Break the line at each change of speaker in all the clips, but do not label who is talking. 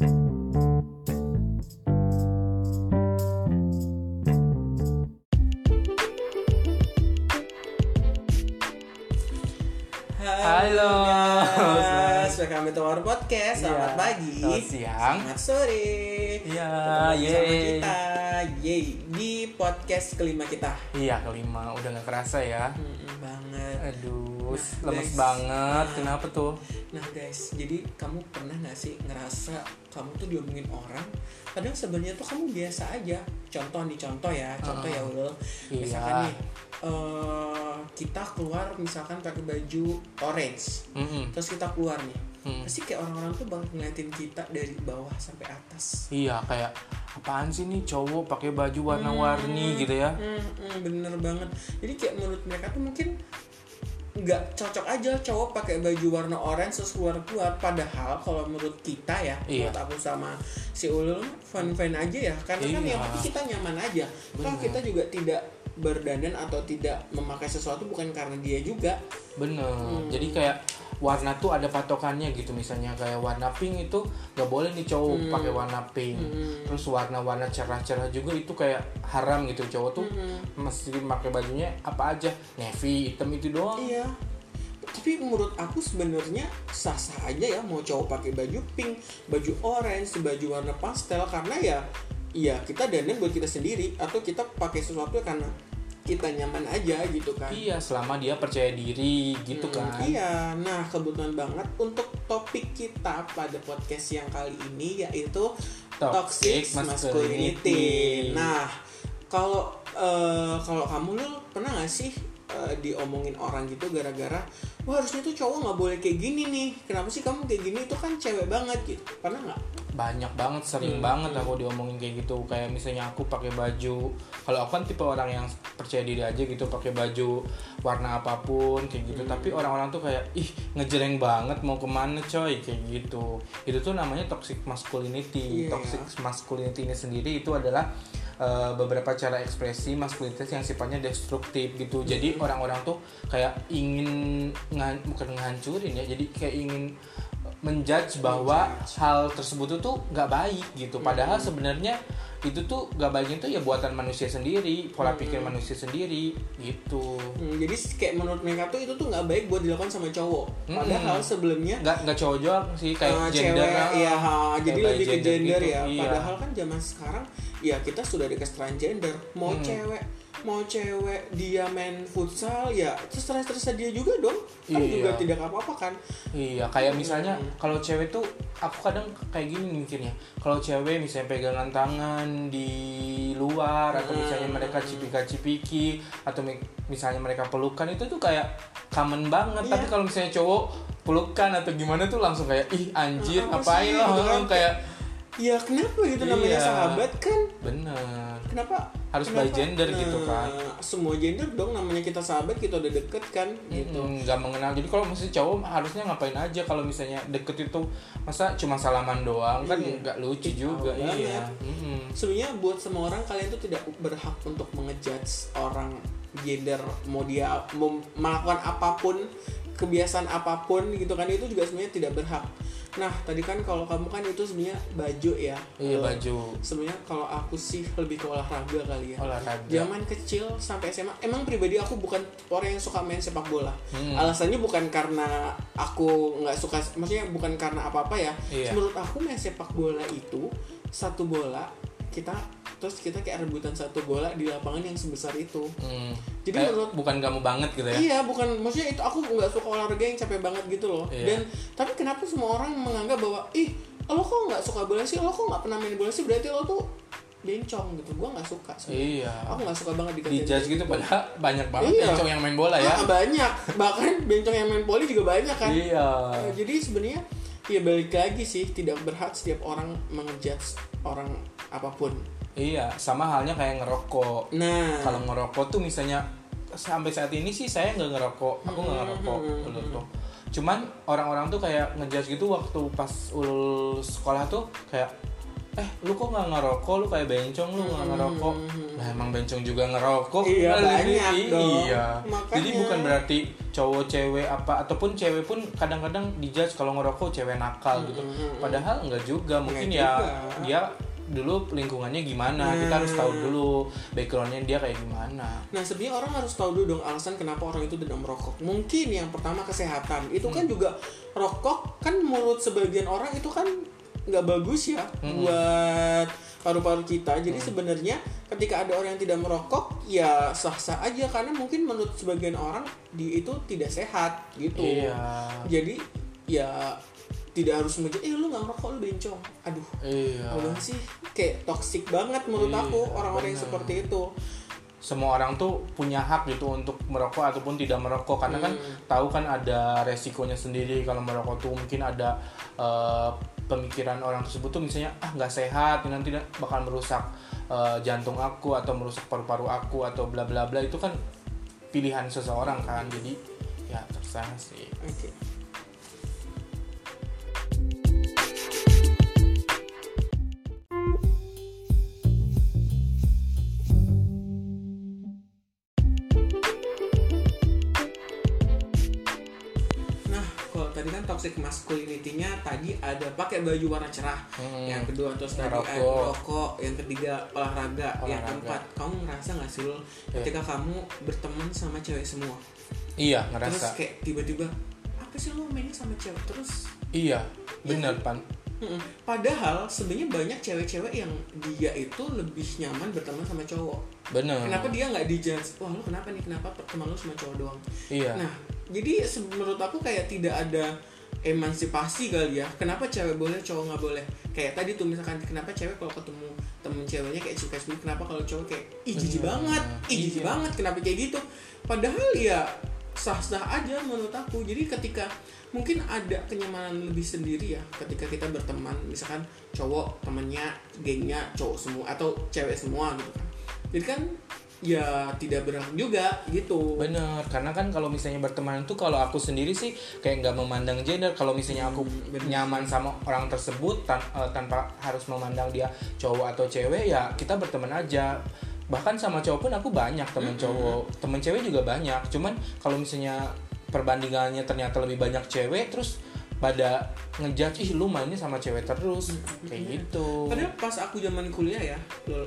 thank you.
Guys, welcome to our podcast. Selamat
Iya.
pagi,
Selamat siang.
selamat sore.
Iya,
bersama
yeay.
kita, yeay di podcast kelima kita.
Iya kelima udah nggak kerasa ya.
Mm-mm, banget.
Aduh,
Nah,
lemes
guys.
banget.
Nah.
Kenapa tuh?
Nah guys, jadi kamu pernah nggak sih ngerasa kamu tuh diomongin orang, padahal sebenarnya tuh kamu biasa aja. Contoh nih contoh ya, contoh
Ah.
ya Ulul.
Iya.
Misalkan nih, eh, kita keluar misalkan pakai baju orange,
Mm-mm.
terus kita keluar nih,
Hmm.
pasti kayak orang-orang tuh bakal ngeliatin kita dari bawah sampai atas.
Iya kayak apaan sih nih cowok pakai baju warna-warni gitu ya?
Hmm, hmm, bener banget. Jadi kayak menurut mereka tuh mungkin nggak cocok aja cowok pakai baju warna orange terus keluar keluar. Padahal kalau menurut kita ya,
Iya.
menurut aku sama si Ulul fun fun aja ya. Karena kan
Iya.
yang penting kita nyaman aja. Kalau kita juga tidak berdandan atau tidak memakai sesuatu bukan karena dia juga.
Bener.
Hmm.
Jadi kayak warna tuh ada patokannya gitu misalnya kayak warna pink itu nggak boleh nih cowok
Hmm.
pakai warna pink.
Hmm.
Terus warna-warna cerah-cerah juga itu kayak haram gitu cowok tuh
Hmm.
mesti pakai bajunya apa aja navy hitam itu doang.
Iya. Tapi menurut aku sebenarnya sah-sah aja ya mau cowok pakai baju pink, baju orange, baju warna pastel karena ya iya kita dandan buat kita sendiri atau kita pakai sesuatu karena kita nyaman aja gitu kan.
Iya, selama dia percaya diri gitu
Hmm,
kan.
Iya, nah kebetulan banget untuk topik kita pada podcast yang kali ini yaitu
Toxic
toxic
masculinity.
masculinity. Nah, kalau eh, kalau kamu lu pernah gak sih eh, diomongin orang gitu gara-gara wah harusnya tuh cowok nggak boleh kayak gini nih kenapa sih kamu kayak gini itu kan cewek banget gitu pernah nggak
Banyak banget, sering
Hmm,
banget aku diomongin kayak gitu. Kayak misalnya aku pakai baju, kalau aku kan tipe orang yang percaya diri aja gitu, pakai baju warna apa pun kayak gitu.
Hmm.
Tapi orang-orang tuh kayak ih ngejreng banget mau ke mana coy kayak gitu. Itu tuh namanya toxic masculinity.
Iya.
Toxic masculinity ini sendiri itu adalah eh, beberapa cara ekspresi maskulinitas yang sifatnya destruktif gitu. Jadi
Hmm.
orang-orang tuh kayak ingin ngan- bukan ngancurin ya, jadi kayak ingin menjudge bahwa hal tersebut itu nggak baik gitu. Padahal
Hmm.
sebenarnya itu tuh nggak baik itu ya buatan manusia sendiri, pola
Hmm.
pikir manusia sendiri gitu.
Hmm, jadi kayak menurut mereka tuh itu tuh nggak baik buat dilakukan sama cowok
Hmm.
padahal sebelumnya
Nggak nggak cowok doang sih kayak gender
cewek ya ha,
Kayak
jadi lebih ke gender
gitu.
ya
Iya.
padahal kan zaman sekarang ya kita sudah ada kesetaraan gender mau
Hmm.
cewek mau cewek dia main futsal ya terserah terserah dia juga dong kan
Iya.
juga tidak apa-apa kan
Iya, kayak misalnya
Hmm.
kalau cewek tuh aku kadang kayak gini mikirnya. Kalau cewek misalnya pegangan tangan di luar atau misalnya
Hmm.
mereka cipika-cipiki atau mi- misalnya mereka pelukan itu tuh kayak common banget.
Iya.
Tapi kalau misalnya cowok pelukan atau gimana tuh langsung kayak ih anjir
Apa
ngapain
sih?
lo
Gitu kan.
kayak
ya kenapa gitu namanya
Iya.
sahabat kan
bener.
kenapa
Harus by
kenapa?
gender gitu kan.
semua gender dong namanya kita sahabat kita udah deket kan gitu
Mm, nggak mengenal jadi kalau misalnya cowok harusnya ngapain aja kalau misalnya deket itu masa cuma salaman doang kan
Iya.
nggak lucu
Ih,
juga
tahu
iya
banget.
Mm-mm.
sebenarnya buat semua orang kalian tuh tidak berhak untuk mengejudge orang gender mau dia mau melakukan apa pun kebiasaan apa pun gitu kan itu juga sebenarnya tidak berhak nah tadi kan kalau kamu kan itu sebenarnya baju ya.
Iya
Kalau-
baju.
sebenarnya kalau aku sih lebih ke olahraga kali ya.
Olahraga.
Zaman kecil sampai SMA emang pribadi aku bukan orang yang suka main sepak bola.
Hmm.
alasannya bukan karena aku nggak suka maksudnya bukan karena apa apa ya.
Iya.
menurut aku main sepak bola itu satu bola kita terus kita kayak rebutan satu bola di lapangan yang sebesar itu.
Hmm.
Jadi
Kayak
menurut-
bukan kamu banget gitu ya?
Iya bukan maksudnya itu aku nggak suka olahraga yang capek banget gitu loh.
Iya.
dan tapi kenapa semua orang menganggap bahwa ih lo kok nggak suka bola sih? Lo kok nggak pernah main bola sih? Berarti lo tuh bencong gitu. Gua nggak suka sebenarnya.
iya.
Aku nggak suka banget dikatain
dijudge gitu padahal banyak banget
Iya.
bencong yang main bola ya.
Ah, banyak. Bahkan bencong yang main poli juga banyak kan.
Iya.
Eh, jadi sebenarnya ya balik lagi sih tidak berhak setiap orang mengejudge orang apa pun
iya sama halnya kayak ngerokok
nah
kalau ngerokok tuh misalnya sampai saat ini sih saya nggak ngerokok aku nggak ngerokok
Hmm.
ulul tuh cuman orang-orang tuh kayak ngejudge gitu waktu pas ulul sekolah tuh kayak eh lu kok nggak ngerokok lu kayak bencong lu nggak ngerokok nah emang bencong juga ngerokok
Hmm. Iya,
Kali
banyak
ini.
dong.
iya
Makanya.
jadi bukan berarti cowok cewek apa ataupun cewek pun kadang-kadang dijudge kalau ngerokok cewek nakal gitu padahal enggak juga mungkin
Nggak
ya
juga.
dia dulu lingkungannya gimana kita harus tahu dulu backgroundnya dia kayak gimana
Nah sebenarnya orang harus tahu dulu dong alasan kenapa orang itu tidak merokok. Mungkin yang pertama kesehatan. Itu kan juga rokok kan menurut sebagian orang itu kan nggak bagus ya buat paru-paru kita. Jadi sebenarnya ketika ada orang yang tidak merokok ya sah-sah aja karena mungkin menurut sebagian orang di itu tidak sehat gitu.
iya
Jadi ya tidak harus menjadi eh lu nggak merokok lu bencong. Aduh.
iya
Udah sih kayak toxic banget menurut
Iya,
aku orang-orang yang seperti itu.
semua orang tuh punya hak gitu untuk merokok ataupun tidak merokok karena kan
Hmm.
tahu kan ada resikonya sendiri kalau merokok tuh mungkin ada eh, pemikiran orang tersebut tuh misalnya ah nggak sehat nanti bakal merusak eh, jantung aku atau merusak paru-paru aku atau bla bla bla itu kan pilihan seseorang kan jadi ya terserah sih
Oke. Tadi kan toxic masculinity-nya tadi ada pakai baju warna cerah.
Hmm.
Yang kedua terus tadi ada rokok, yang ketiga olahraga, yang
Olahraga.
keempat kamu ngerasa nggak sih lo
Iya.
ketika kamu berteman sama cewek semua?
iya
Terus
ngerasa
kayak tiba-tiba apa sih lo mainnya sama cewek terus?
iya bener pan
Mm-mm. Padahal sebenarnya banyak cewek-cewek yang dia itu lebih nyaman berteman sama cowok.
Bener
Kenapa dia nggak dijudge? Wah lu kenapa nih? Kenapa teman lu sama cowok doang?
iya
Nah, jadi menurut aku kayak tidak ada emansipasi kali ya. Kenapa cewek boleh, cowok nggak boleh? Kayak tadi tuh misalkan kenapa cewek kalau ketemu temen ceweknya kayak suka suka kenapa kalau cowok kayak ih jijik
Bener.
banget, ih jijik
Iya.
banget, kenapa kayak gitu? Padahal ya sah-sah aja menurut aku. Jadi ketika mungkin ada kenyamanan lebih sendiri ya ketika kita berteman misalkan cowok temennya gengnya cowok semua atau cewek semua gitu kan jadi kan ya tidak berhak juga gitu
Bener, karena kan kalau misalnya berteman itu kalau aku sendiri sih kayak nggak memandang gender. Kalau misalnya aku
Hmm, bener.
nyaman sama orang tersebut tan- eh, tanpa harus memandang dia cowok atau cewek ya kita berteman aja. Bahkan sama cowok pun aku banyak temen
Hmm.
cowok, temen cewek juga banyak. Cuman kalau misalnya perbandingannya ternyata lebih banyak cewek, terus pada ngejudge ih lu mainnya sama cewek terus kayak gitu.
Hmm, Padahal pas aku zaman kuliah ya,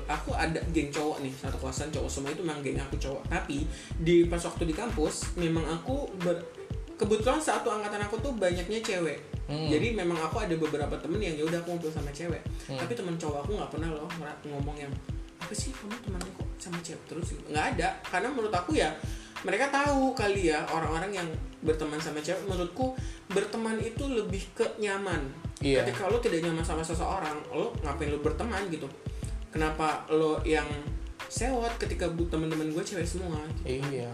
aku ada geng cowok nih, satu kawasan cowok semua itu memang geng aku cowok. Tapi di pas waktu di kampus, memang aku ber- kebetulan satu angkatan aku tuh banyaknya cewek.
Hmm.
Jadi memang aku ada beberapa temen yang ya udah aku ngobrol sama cewek.
Hmm.
Tapi teman cowok aku nggak pernah loh ngomong yang apa sih kamu temannya kok sama cewek terus gitu. nggak ada karena menurut aku ya mereka tahu kali ya orang-orang yang berteman sama cewek menurutku berteman itu lebih ke nyaman.
Iya.
ketika lo tidak nyaman sama seseorang lo ngapain lo berteman gitu? Kenapa lo yang sewot ketika teman-teman gue cewek semua? Gitu.
Iya.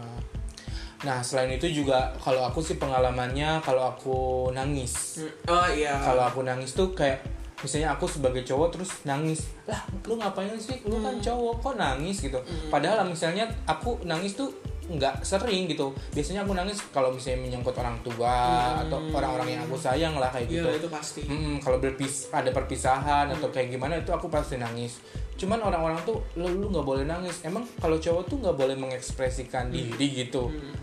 Nah selain itu juga kalau aku sih pengalamannya kalau aku nangis.
Hmm, oh iya.
Kalau aku nangis tuh kayak misalnya aku sebagai cowok terus nangis lah lu ngapain sih? Lu kan cowok kok nangis? gitu. Padahal misalnya aku nangis tuh nggak sering gitu biasanya aku nangis kalau misalnya menyangkut orang tua atau orang-orang yang aku sayang lah kayak
iya
gitu
itu pasti
Mm, kalau berpis ada perpisahan atau kayak gimana itu aku pasti nangis. Cuman orang-orang tuh lu lu nggak boleh nangis. Emang kalau cowok tuh nggak boleh mengekspresikan diri gitu.
Hmm.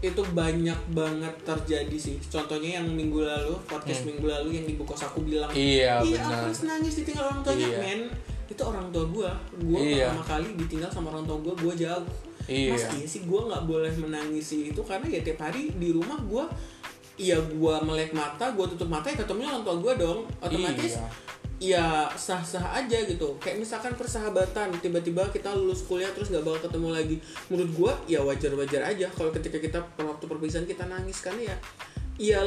itu banyak banget terjadi sih contohnya yang minggu lalu podcast minggu lalu yang ibu kos aku bilang
Hmm. Iya
iya
benar.
aku harus nangis ditinggal orang tuanya
Iya.
men itu orang tua gue gue
Iya.
pertama kali ditinggal sama orang tua gue gue jauh
Iya.
mas iya sih gue nggak boleh menangisi itu karena ya tiap hari di rumah gue Iya gue melek mata, gue tutup mata ya ketemunya orang tua gue dong Otomatis
Iya.
ya sah-sah aja gitu Kayak misalkan persahabatan, tiba-tiba kita lulus kuliah terus gak bakal ketemu lagi Menurut gue ya wajar-wajar aja kalau ketika kita waktu perpisahan kita nangis kan ya Ya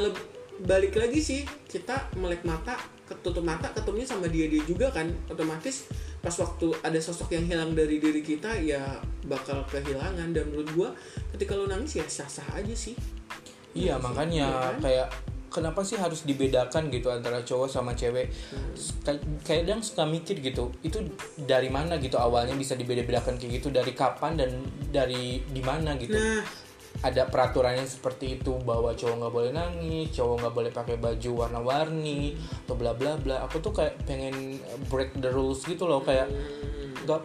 balik lagi sih kita melek mata, ketutup mata ketemunya sama dia-dia juga kan Otomatis pas waktu ada sosok yang hilang dari diri kita ya bakal kehilangan Dan menurut gue ketika lo nangis ya sah-sah aja sih
Iya makanya
Iya kan?
kayak kenapa sih harus dibedakan gitu antara cowok sama cewek? Kay- Kadang suka mikir gitu, itu dari mana gitu awalnya bisa dibeda-bedakan kayak gitu dari kapan dan dari di mana gitu?
Nah,
ada peraturannya seperti itu bahwa cowok nggak boleh nangis cowok nggak boleh pakai baju warna-warni atau bla bla bla aku tuh kayak pengen break the rules gitu loh kayak nggak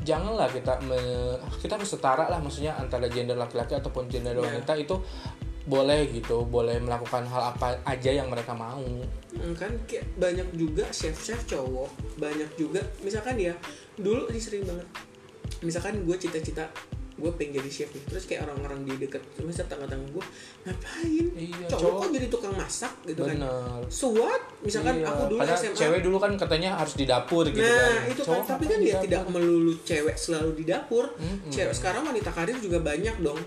janganlah kita me- kita harus setara lah maksudnya antara gender laki-laki ataupun gender
Ya.
wanita itu boleh gitu boleh melakukan hal apa aja yang mereka mau
Hmm, kan kayak banyak juga chef chef cowok banyak juga misalkan ya dulu ini sering banget misalkan gue cita-cita gue pengen jadi chef nih terus kayak orang-orang di deket terus tetangga-tetangga gue ngapain?
Iya,
cowok,
cowok.
kok jadi tukang masak? gitu kan.
Bener
so what? Misalkan
Iya,
aku dulu
karena
SMA
cewek dulu kan katanya harus di dapur gitu
nah
kan.
itu kan. Tapi kan
di
dia
dapur?
tidak melulu cewek selalu di dapur.
Mm-mm.
cewek sekarang wanita karir juga banyak dong.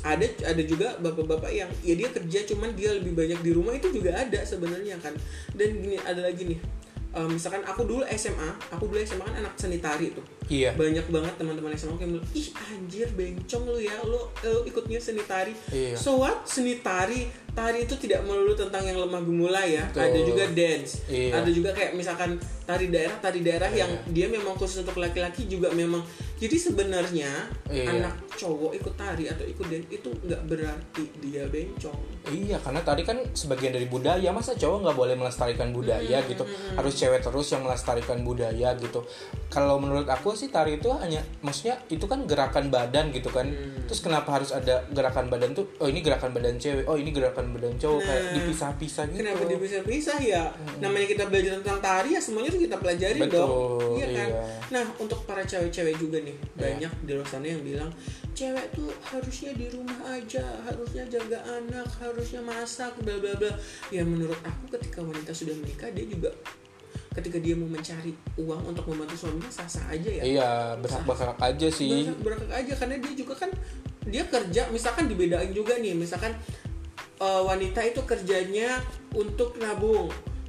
Ada ada juga bapak-bapak yang ya dia kerja cuman dia lebih banyak di rumah itu juga ada sebenarnya kan. Dan gini ada lagi nih. Eh, misalkan aku dulu SMA aku dulu SMA kan anak seni tari tuh
iya.
Banyak banget teman-teman SMA yang bilang ih anjir bencong lu ya lu, lu ikutnya seni tari.
Iya.
so what? Seni tari tari itu tidak melulu tentang yang lemah gemula ya.
Betul.
ada juga dance.
Iya.
ada juga kayak misalkan tari daerah tari daerah yang dia memang khusus untuk laki-laki juga memang. Jadi sebenarnya
Iya.
anak cowok ikut tari atau ikut dance itu nggak berarti dia bencong.
Iya, karena tadi kan sebagian dari budaya, masa cowok nggak boleh melestarikan budaya gitu, harus cewek terus yang melestarikan budaya gitu. Kalau menurut aku sih tari itu hanya, maksudnya itu kan gerakan badan gitu kan. Terus kenapa harus ada gerakan badan tuh? Oh ini gerakan badan cewek, oh ini gerakan badan cowok kayak
Nah,
dipisah-pisah gitu.
Kenapa dia bisa pisah ya? Namanya kita belajar tentang tari ya semuanya tuh kita pelajari
Betul,
dong. Iya kan?
iya.
Nah, untuk para cewek-cewek juga nih,
Iya.
banyak di luar sana yang bilang cewek tuh harusnya di rumah aja, harusnya jaga anak, harusnya masak, bla bla bla. Ya menurut aku ketika wanita sudah menikah dia juga ketika dia mau mencari uang untuk membantu suaminya sah-sah aja ya.
Iya, berhak-berhak aja sih.
Berakak aja karena dia juga kan dia kerja misalkan dibedain juga nih misalkan eh, wanita itu kerjanya untuk nabung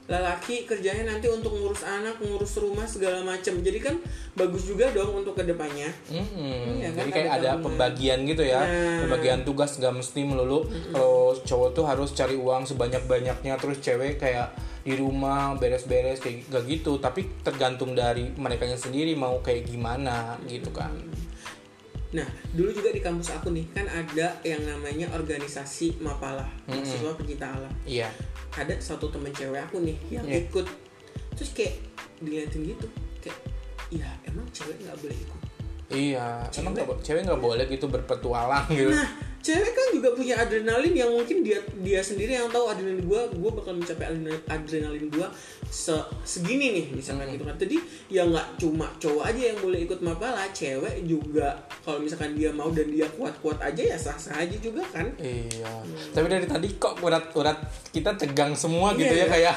lelaki kerjanya nanti untuk ngurus anak ngurus rumah segala macam jadi kan bagus juga dong untuk ke depannya
Mm-mm.
Iya kan,
Jadi kayak
ada
ada pembagian gitu ya,
Nah.
pembagian tugas nggak mesti melulu kalau cowok tuh harus cari uang sebanyak banyaknya terus cewek kayak di rumah beres-beres kayak gak gitu, tapi tergantung dari mereka sendiri mau kayak gimana gitu kan.
nah dulu juga di kampus aku nih kan ada yang namanya organisasi Mapala mahasiswa pencinta alam
Iya.
ada satu temen cewek aku nih yang
Iya.
ikut terus kayak diliatin gitu kayak ya emang cewek nggak boleh ikut
Iya, emang
Cewek.
nggak bo- cewek nggak boleh gitu berpetualang gitu.
Nah, cewek kan juga punya adrenalin yang mungkin dia dia sendiri yang tahu adrenalin gua, gua bakal mencapai adrenalin, adrenalin gua se, segini nih misalkan gitu kan. Jadi ya nggak cuma cowok aja yang boleh ikut mapala, cewek juga kalau misalkan dia mau dan dia kuat-kuat aja ya sah-sah aja juga kan.
Iya. Tapi dari tadi kok urat-urat kita tegang semua gitu
Iya,
ya kayak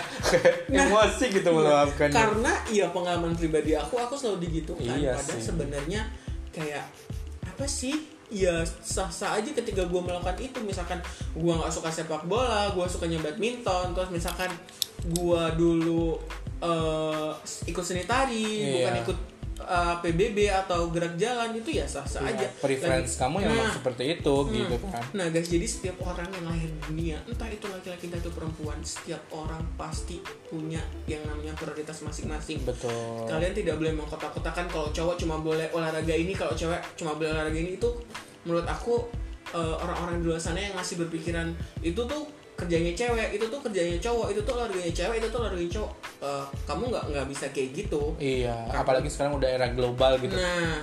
Nah,
emosi gitu meluapkannya.
Karena ya pengalaman pribadi aku, aku selalu digitukan.
Iya
Padahal sebenarnya kayak apa sih? Ya sah-sah aja ketika gue melakukan itu. Misalkan gue nggak suka sepak bola, gue sukanya badminton. Terus misalkan gue dulu eh, ikut seni tari,
Iya.
bukan ikut eh, PBB atau gerak jalan itu ya sah-sah
Iya,
aja.
preference
Lagi-
kamu yang
Nah,
seperti itu gitu kan.
Nah guys, jadi setiap orang yang lahir di dunia, entah itu laki-laki entah itu perempuan, setiap orang pasti punya yang namanya prioritas masing-masing.
Betul.
Kalian tidak boleh mengkotak-kotakan kalau cowok cuma boleh olahraga ini, kalau cewek cuma boleh olahraga ini itu menurut aku eh, orang-orang di luar sana yang ngasih berpikiran itu tuh kerjanya cewek, itu tuh kerjanya cowok, itu tuh olahraganya cewek, itu tuh olahraganya cowok. Eh, kamu nggak nggak bisa kayak gitu.
Iya, apalagi sekarang udah era global gitu.
Nah,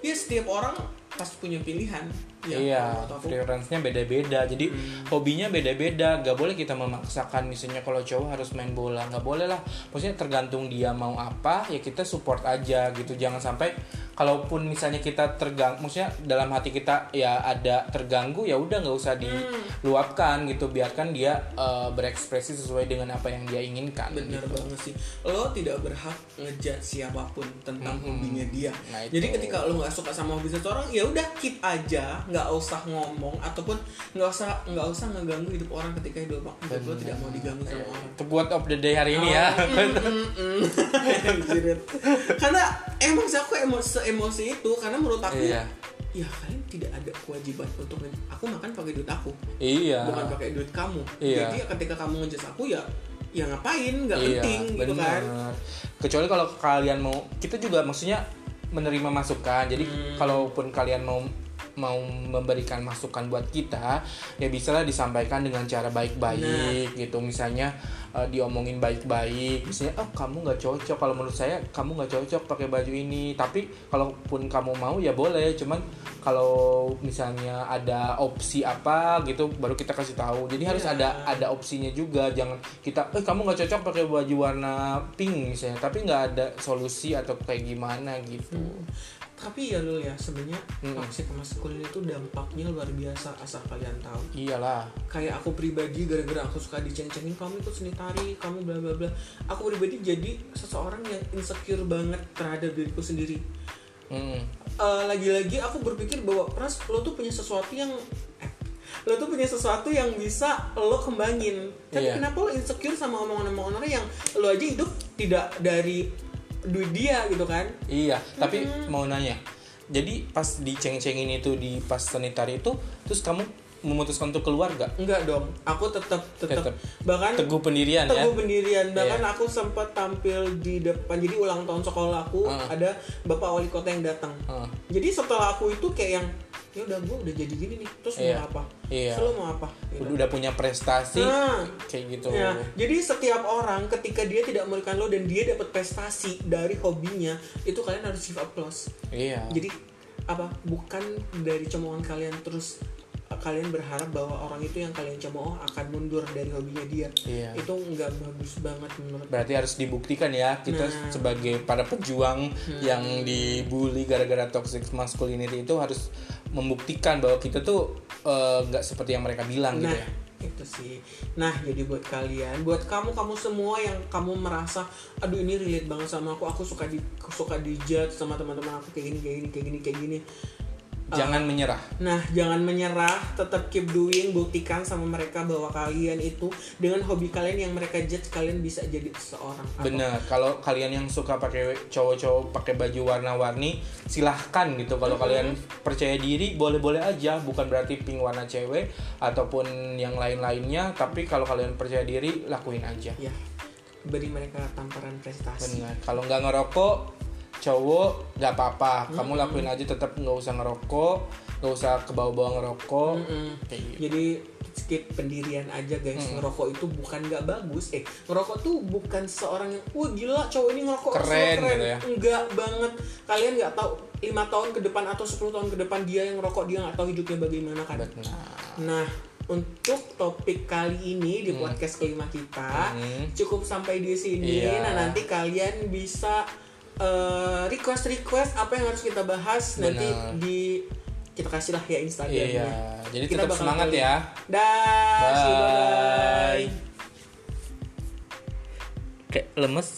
ya setiap orang pasti punya pilihan. Ya,
iya, preference-nya beda-beda. Jadi
Hmm.
hobinya beda-beda. Gak boleh kita memaksakan misalnya kalau cowok harus main bola, nggak boleh lah. Maksudnya tergantung dia mau apa, ya kita support aja gitu. Jangan sampai kalaupun misalnya kita terganggu, maksudnya dalam hati kita ya ada terganggu, ya udah nggak usah diluapkan gitu. Biarkan dia eh, berekspresi sesuai dengan apa yang dia inginkan.
Bener
gitu.
banget sih. Lo tidak berhak ngejat siapa pun tentang hobinya dia.
Nah, itu.
Jadi ketika lo nggak suka sama hobi seseorang, ya udah keep aja, nggak usah ngomong ataupun nggak usah nggak usah ngeganggu hidup orang ketika hidup, hidup lo tidak mau diganggu sama orang.
Itu quote of the day hari ini ya.
Anjir. karena emang sih aku emosi emosi itu karena menurut aku
Iya.
ya kalian tidak ada kewajiban untuk aku makan pakai duit aku
iya.
bukan pakai duit kamu
Iya.
jadi ketika kamu ngejas aku ya ya ngapain nggak
Iya,
penting gitu kan
bener. Kecuali kalau kalian mau, kita juga maksudnya menerima masukan. Jadi
Hmm.
kalaupun kalian mau mau memberikan masukan buat kita ya bisalah disampaikan dengan cara baik-baik gitu. Misalnya eh, diomongin baik-baik misalnya oh kamu nggak cocok. Kalau menurut saya kamu nggak cocok pakai baju ini. Tapi kalaupun kamu mau ya boleh. Cuman kalau misalnya ada opsi apa gitu baru kita kasih tahu. Jadi harus
Iya.
ada ada opsinya juga. Jangan kita eh kamu nggak cocok pakai baju warna pink misalnya. Tapi nggak ada solusi atau kayak gimana gitu
tapi ya lo ya sebenarnya
Mm.
toxic masculine itu dampaknya luar biasa asal kalian tahu
iyalah
kayak aku pribadi gara-gara aku suka diceng-cengin kamu ikut seni tari kamu bla bla bla aku pribadi jadi seseorang yang insecure banget terhadap diriku sendiri
Mm.
Eh, lagi-lagi aku berpikir bahwa Pras lo tuh punya sesuatu yang eh, lo tuh punya sesuatu yang bisa lo kembangin tapi
Iya.
kenapa lo insecure sama omongan-omongan orang yang lo aja hidup tidak dari duit dia gitu kan
Iya, tapi mau nanya. Jadi pas diceng-cengin itu di pas sanitari itu, terus kamu memutuskan untuk keluar gak?
enggak dong aku tetap tetap bahkan
Teguh pendirian ya?
teguh pendirian bahkan
Iya.
aku sempat tampil di depan jadi ulang tahun sekolah aku
Ah.
ada bapak wali kota yang datang
Heeh.
jadi setelah aku itu kayak yang ya udah gue udah jadi gini nih terus
Iya.
mau apa
Iya.
Terus lo mau apa Gitu.
Udah, punya prestasi
Nah,
kayak gitu.
Ya, jadi setiap orang ketika dia tidak memberikan lo dan dia dapat prestasi dari hobinya, itu kalian harus give applause.
Iya.
Jadi apa? Bukan dari cemoohan kalian terus kalian berharap bahwa orang itu yang kalian cemooh akan mundur dari hobinya dia.
Iya.
Itu nggak bagus banget menurut
Berarti harus dibuktikan ya kita
Nah.
sebagai para pejuang
Hmm.
yang dibully gara-gara toxic masculinity itu harus membuktikan bahwa kita tuh eh, nggak seperti yang mereka bilang
Nah,
gitu ya.
itu sih. Nah, jadi buat kalian, buat kamu kamu semua yang kamu merasa aduh ini relate banget sama aku, aku suka di aku suka dijudge sama teman-teman aku kayak gini kayak gini kayak gini kayak gini.
Jangan menyerah.
Nah, jangan menyerah, tetap keep doing, buktikan sama mereka bahwa kalian itu dengan hobi kalian yang mereka judge kalian bisa jadi seorang.
Bener, kalau kalian yang suka pakai cowok-cowok pakai baju warna-warni, silahkan gitu. Kalau kalian percaya diri, boleh-boleh aja. Bukan berarti pink warna cewek ataupun yang lain-lainnya. Tapi kalau kalian percaya diri, lakuin aja.
Ya, beri mereka tamparan prestasi.
Bener. Kalau nggak ngerokok, cowok nggak apa-apa. Kamu lakuin aja. Tetap nggak usah ngerokok, nggak usah ke bawah-bawah ngerokok.
Mm-mm.
Kayak gitu.
Jadi skip pendirian aja guys. Ngerokok itu bukan nggak bagus. Eh, ngerokok tuh bukan seorang yang wah gila cowok ini ngerokok
Keren
so
gitu ya.
Enggak banget. Kalian nggak tahu lima tahun ke depan atau 10 tahun ke depan dia yang ngerokok dia nggak tahu hidupnya bagaimana kan.
Benar.
Nah, untuk topik kali ini di podcast kelima kita
Hmm.
cukup sampai di sini.
Iya.
Nah, nanti kalian bisa eh, request-request apa yang harus kita bahas nanti
Benar.
di kita kasih lah ya Instagramnya.
Iya. Jadi
Kita
tetap semangat
tulis.
ya.
Dah,
Bye.
bye.
Kayak lemes.